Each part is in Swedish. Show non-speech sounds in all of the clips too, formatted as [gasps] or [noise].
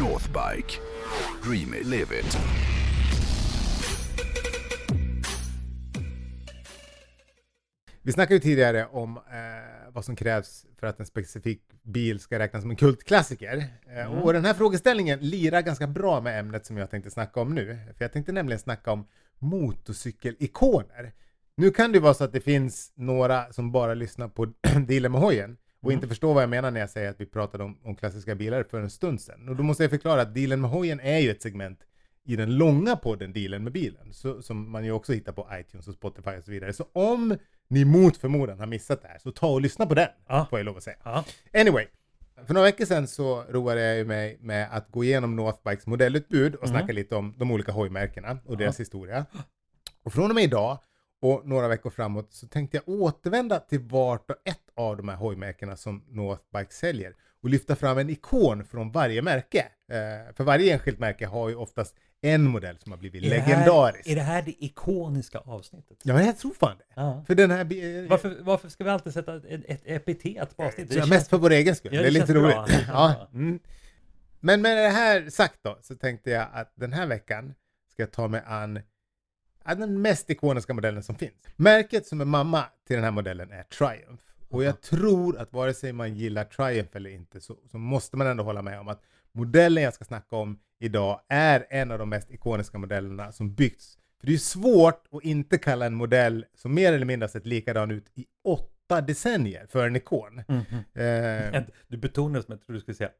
Northbike. Dream it, live it. Vi snackade ju tidigare om eh, vad som krävs för att en specifik bil ska räknas som en kultklassiker. Eh, Och den här frågeställningen lirar ganska bra med ämnet som jag tänkte snacka om nu. För jag tänkte nämligen snacka om motorcykelikoner. Nu kan det vara så att det finns några som bara lyssnar på [clears throat] dealen med hojen och inte förstår vad jag menar när jag säger att vi pratade om, om klassiska bilar för en stund sedan. Och då måste jag förklara att dealen med hojen är ju ett segment i den långa podden Dealen med bilen, så, som man ju också hittar på iTunes och Spotify och så vidare. Så om ni mot förmodan har missat det här, så ta och lyssna på den, Ja. får jag lov att säga. Ja. Anyway, för några veckor sedan så roade jag mig med att gå igenom Northbikes modellutbud och snacka lite om de olika hojmärkena och deras historia. Och från och med idag och några veckor framåt så tänkte jag återvända till vart och ett av de här hojmärkena som Northbike säljer och lyfta fram en ikon från varje märke. Eh, för varje enskilt märke har ju oftast en modell som har blivit Är det här- legendarisk. Är det här det ikoniska avsnittet? Ja, jag tror fan det. Ja. För den här... bi- Varför, varför ska vi alltid sätta ett, ett epitet på avsnittet? Så mest för vår egen skull. Ja, det är det lite känns roligt. bra. ja. mm. Men med det här sagt då, så tänkte jag att den här veckan ska jag ta mig an ja, den mest ikoniska modellen som finns. Märket som är mamma till den här modellen är Triumph. Och jag tror att vare sig man gillar Triumph eller inte så, så måste man ändå hålla med om att modellen jag ska snacka om idag är en av de mest ikoniska modellerna som byggts. För det är svårt att inte kalla en modell som mer eller mindre sett likadan ut i åtta decennier för en ikon. Mhm. Eh, Du betonade som jag trodde du skulle säga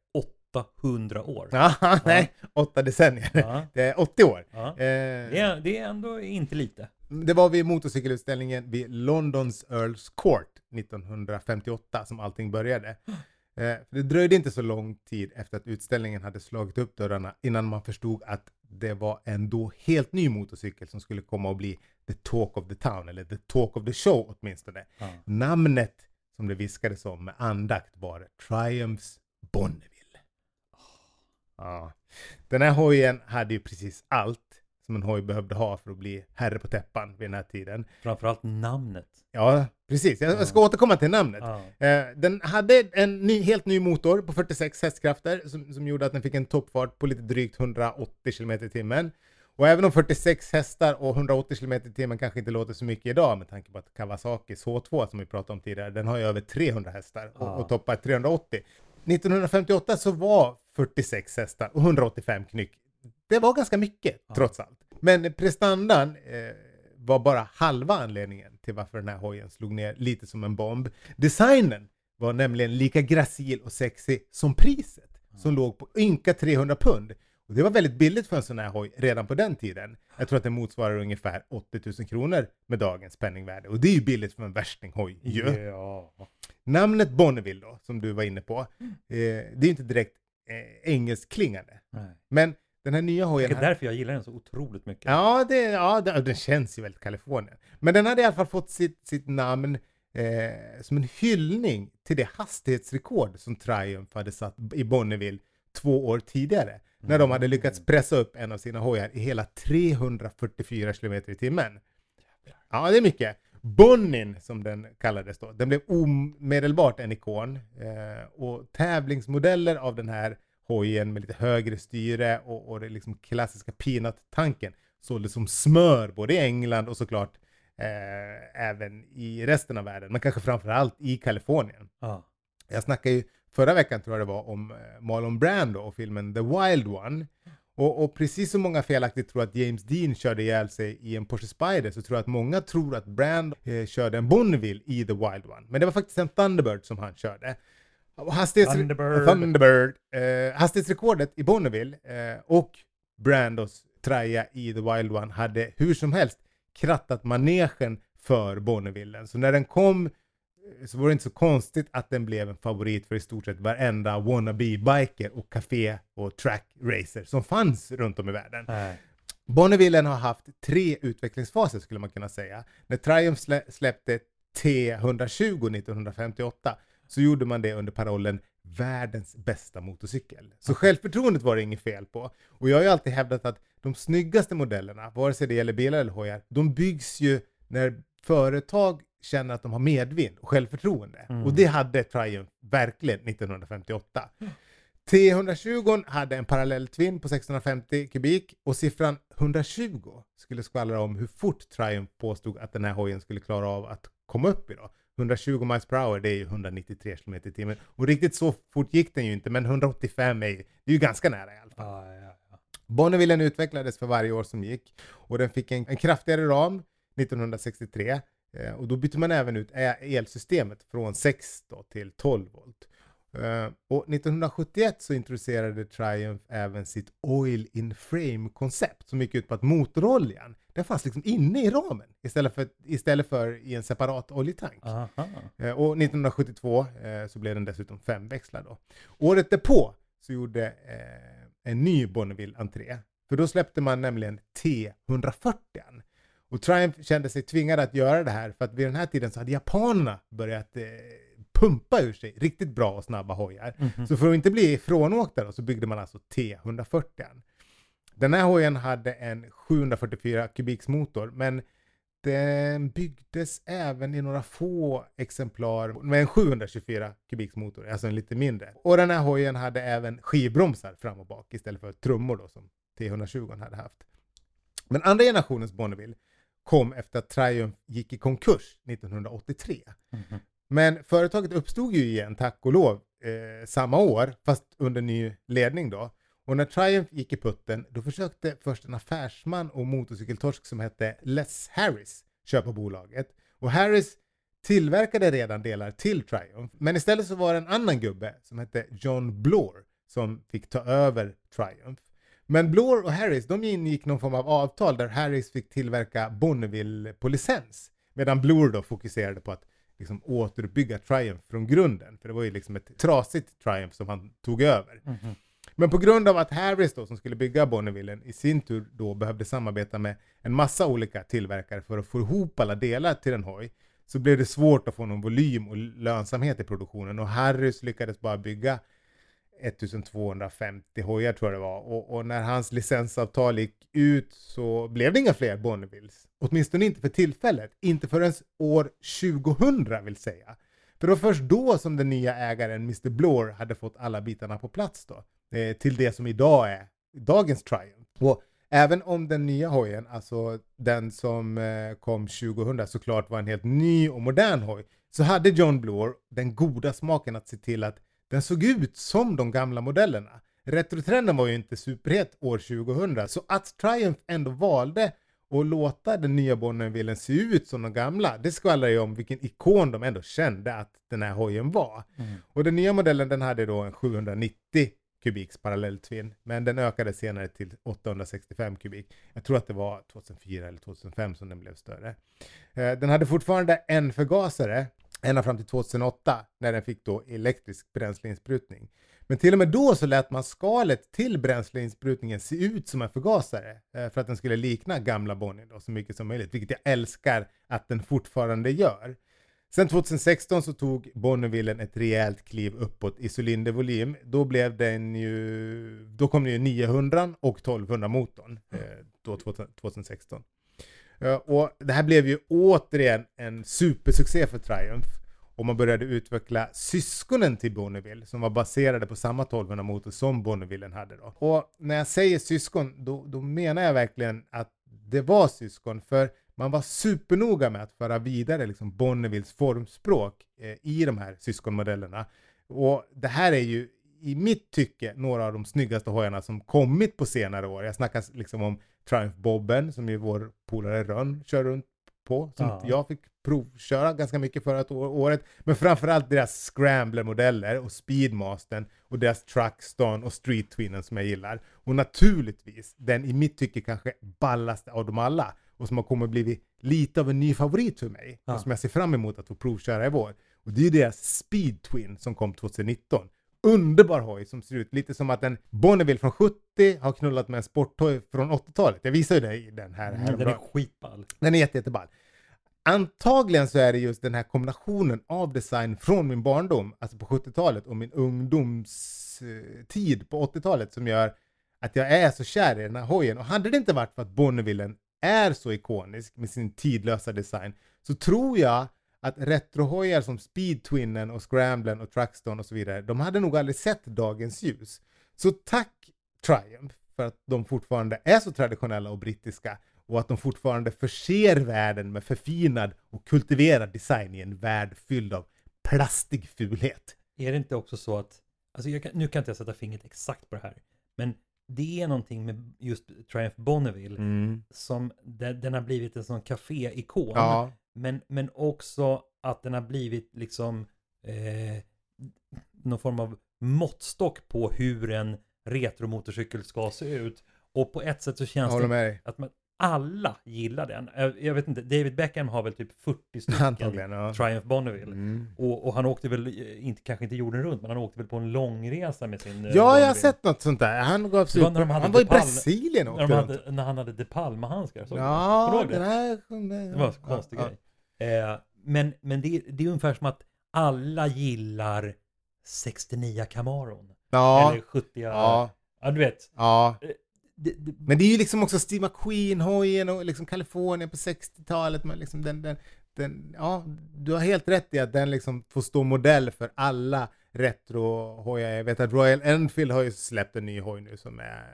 800 år. Ja, [laughs] nej, åtta decennier. Ja. [laughs] Det är 80 år. Ja. Eh, Det, är, det är ändå inte lite. det var vid motorcykelutställningen vid Londons Earls Court 1958 som allting började. [gasps] Eh, för det dröjde inte så lång tid efter att utställningen hade slagit upp dörrarna innan man förstod att det var en då helt ny motorcykel som skulle komma att bli the talk of the town, eller the talk of the show åtminstone. Ja. Namnet som det viskades om med andakt var Triumphs Bonneville. Ja. Den här hojen hade ju precis allt som en hoj behövde ha för att bli herre på täppan vid den här tiden. Framförallt namnet. Ja, precis. Jag ska återkomma till namnet. Ja. Eh, den hade en ny, helt ny motor på 46 hästkrafter som, som gjorde att den fick en toppfart på lite drygt 180 km i timmen. Och även om 46 hästar och 180 km i timmen kanske inte låter så mycket idag med tanke på att Kawasakis H2 som vi pratade om tidigare, den har ju över 300 hästar och, Ja. och toppar 380. 1958 så var 46 hästar och 185 knyck, det var ganska mycket trots allt. Men prestandan eh, var bara halva anledningen till varför den här hojen slog ner lite som en bomb. Designen var nämligen lika gracil och sexig som priset som låg på ynka 300 pund. Och det var väldigt billigt för en sån här hoj redan på den tiden. Jag tror att det motsvarar ungefär 80 000 kronor med dagens penningvärde. Och det är ju billigt för en värstinghoj ju. Ja. Namnet Bonneville då, som du var inne på, eh, det är ju inte direkt eh, engelskklingande. Nej. Men den här nya hojen... Det är därför jag gillar den så otroligt mycket. Ja, det, ja det, den känns ju väldigt Kalifornien. Men den hade i alla fall fått sitt, sitt namn eh, som en hyllning till det hastighetsrekord som Triumph hade satt i Bonneville två år tidigare. När de hade lyckats pressa upp en av sina hojar i hela 344 km i timmen. Ja, det är mycket. Bonnin, som den kallades då, den blev omedelbart en ikon. Eh, och tävlingsmodeller av den här hojen med lite högre styre och, och det liksom klassiska peanut-tanken såldes som smör både i England och såklart eh, även i resten av världen, men kanske framförallt i Kalifornien. Ja. Jag snackade ju förra veckan tror jag det var om eh, Marlon Brando och filmen The Wild One. Och, och precis som många felaktigt tror att James Dean körde ihjäl sig i en Porsche Spider så tror jag att många tror att Brando eh, körde en Bonneville i The Wild One. Men det var faktiskt en Thunderbird som han körde. Hastighets Thunderbird. Thunderbird. Eh, hastighetsrekordet i Bonneville eh, och Brandos traja i The Wild One hade hur som helst krattat manegen för Bonnevillen. Så när den kom så var det inte så konstigt att den blev en favorit för i stort sett varenda wannabe-biker och café och track racer som fanns runt om i världen. Nej. Bonnevillen har haft tre utvecklingsfaser skulle man kunna säga. När Triumph slä, släppte T120 1958 så gjorde man det under parollen världens bästa motorcykel. Så självförtroendet var det inget fel på. Och jag har ju alltid hävdat att de snyggaste modellerna, vare sig det gäller bilar eller hojar, de byggs ju när företag känner att de har medvind och självförtroende. Och det hade Triumph verkligen 1958. T120 hade en parallell twin på 650 kubik och siffran 120 skulle skvallra om hur fort Triumph påstod att den här hojen skulle klara av att komma upp i. Då. 120 miles per hour det är ju 193 km i timmen. Och riktigt så fort gick den ju inte men 185 är ju, det är ju ganska nära i alla fall. Ja, ja, ja. Bonnevillen utvecklades för varje år som gick och den fick en, en kraftigare ram 1963 eh, och då bytte man även ut elsystemet från 6 då, till 12 volt. Eh, och 1971 så introducerade Triumph även sitt Oil in Frame-koncept som gick ut på att motoroljan den fanns liksom inne i ramen istället för, istället för i en separat oljetank. Eh, Och 1972 eh, så blev den dessutom femväxlad. Då. Året därpå så gjorde en ny Bonneville entré. För då släppte man nämligen T140. Och Triumph kände sig tvingade att göra det här för att vid den här tiden så hade japanerna börjat eh, pumpa ur sig riktigt bra och snabba hojar. Mhm. Så för att inte bli ifrånåkta då, så byggde man alltså T140. Den här hojen hade en 744 kubiks motor men den byggdes även i några få exemplar med en 724 kubiks motor, alltså en lite mindre. Och den här hojen hade även skivbromsar fram och bak istället för trummor då som T120 hade haft. Men andra generationens Bonneville kom efter att Triumph gick i konkurs 1983. Mhm. Men företaget uppstod ju igen, tack och lov, eh, samma år, fast under ny ledning då. Och när Triumph gick i putten, då försökte först en affärsman och motorcykeltorsk som hette Les Harris köpa bolaget. Och Harris tillverkade redan delar till Triumph, men istället så var det en annan gubbe som hette John Bloor som fick ta över Triumph. Men Bloor och Harris, de ingick någon form av avtal där Harris fick tillverka Bonneville på licens. Medan Bloor då fokuserade på att liksom återuppbygga Triumph från grunden. För det var ju liksom ett trasigt Triumph som han tog över. Mhm. Men på grund av att Harris då som skulle bygga Bonnevillen i sin tur då behövde samarbeta med en massa olika tillverkare för att få ihop alla delar till en hoj så blev det svårt att få någon volym och lönsamhet i produktionen och Harris lyckades bara bygga 1250 hojar tror jag det var och, och när hans licensavtal gick ut så blev det inga fler Bonnevilles. Åtminstone inte för tillfället, inte förrän år 2000 vill säga. För det var först då som den nya ägaren Mr. Blore hade fått alla bitarna på plats då. Eh, till det som idag är dagens Triumph. Och även om den nya hojen, alltså den som eh, kom 2000, såklart var en helt ny och modern hoj, så hade John Blore den goda smaken att se till att den såg ut som de gamla modellerna. Retrotrenden var ju inte superhet år 2000, så att Triumph ändå valde att låta den nya Bonnevillen se ut som de gamla, det skvallrar ju om vilken ikon de ändå kände att den här hojen var. Mm. Och den nya modellen den hade då en 790 kubiks parallelltvin, men den ökade senare till 865 kubik. Jag tror att det var 2004 eller 2005 som den blev större. Eh, Den hade fortfarande en förgasare ända fram till 2008 när den fick då elektrisk bränsleinsprutning. Men till och med då så lät man skalet till bränsleinsprutningen se ut som en förgasare eh, för att den skulle likna gamla Bonnie då så mycket som möjligt, vilket jag älskar att den fortfarande gör. Sen 2016 så tog Bonnevillen ett rejält kliv uppåt i cylindervolym. Då blev den ju, då kom det ju 900 och 1200 motorn eh, då 2016. Och det här blev ju återigen en supersuccé för Triumph och man började utveckla syskonen till Bonneville som var baserade på samma 1200 motor som Bonnevillen hade då. Och när jag säger syskon då, då menar jag verkligen att det var syskon för man var supernoga med att föra vidare liksom Bonnevilles formspråk eh, i de här syskonmodellerna. Och det här är ju i mitt tycke några av de snyggaste hojarna som kommit på senare år. Jag snackar liksom om Triumph Bobben som ju vår polare Rönn kör runt på. Som Ja. jag fick provköra ganska mycket förra året. Men framförallt deras Scrambler-modeller och Speedmastern och deras Truckstone och Street Twinnen som jag gillar. Och naturligtvis den i mitt tycke kanske ballaste av dem alla och som har kommit blivit lite av en ny favorit för mig Ja. och som jag ser fram emot att få provköra i vår. Och det är deras Speed Twin som kom 2019. Underbar hoj som ser ut lite som att en Bonneville från 70 har knullat med en sporthoj från 80-talet. Jag visar ju dig den här. Mm, Den är skitball. Den är jätte, jätteball. Antagligen så är det just den här kombinationen av design från min barndom, alltså på 70-talet, och min ungdomstid på 80-talet som gör att jag är så kär i den här hojen. Och hade det inte varit för att Bonnevillen är så ikonisk med sin tidlösa design så tror jag att retrohojar som Speed Twinnen och Scramblen och Truckstone och så vidare, de hade nog aldrig sett dagens ljus. Så tack Triumph för att de fortfarande är så traditionella och brittiska och att de fortfarande förser världen med förfinad och kultiverad design i en värld fylld av plastig fulhet. Är det inte också så att, alltså kan, nu kan inte jag sätta fingret exakt på det här, men det är någonting med just Triumph Bonneville som den, den har blivit en sån café-ikon. Ja, Men, men också att den har blivit liksom eh, någon form av måttstock på hur en retromotorcykel ska se ut. Och på ett sätt så känns det att man, alla gillar den. Jag, jag vet inte, David Beckham har väl typ 40 stycken ja. Triumph Bonneville. Mm. Och, och han åkte väl, eh, inte, kanske inte jorden runt, men han åkte väl på en långresa med sin eh, Ja, jag har Bonneville. sett något sånt där. Han gav sig ut han var i DePaul- Brasilien och när, de hade, när han hade De Palma-handskar. Ja, det? den här... Det var en konstig ja, grej. Eh, men men det, det är ungefär som att alla gillar 69 Camaron. Ja, Eller 70 ja, ja. du vet. ja. Det, det, Men det är ju liksom också Steve McQueen-hojen och liksom Kalifornien på 60-talet. Men liksom den, den, den, ja, du har helt rätt i att den liksom får stå modell för alla retrohojar. Jag vet att Royal Enfield har ju släppt en ny hoj nu som är,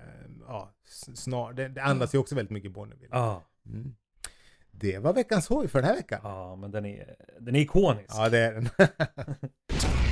ja, snar. Det, det andas ju också väldigt mycket Bonneville. ja, Mm. Det var veckans hoj för den här veckan. ja, men den är, den är ikonisk. Ja, det är den. [laughs]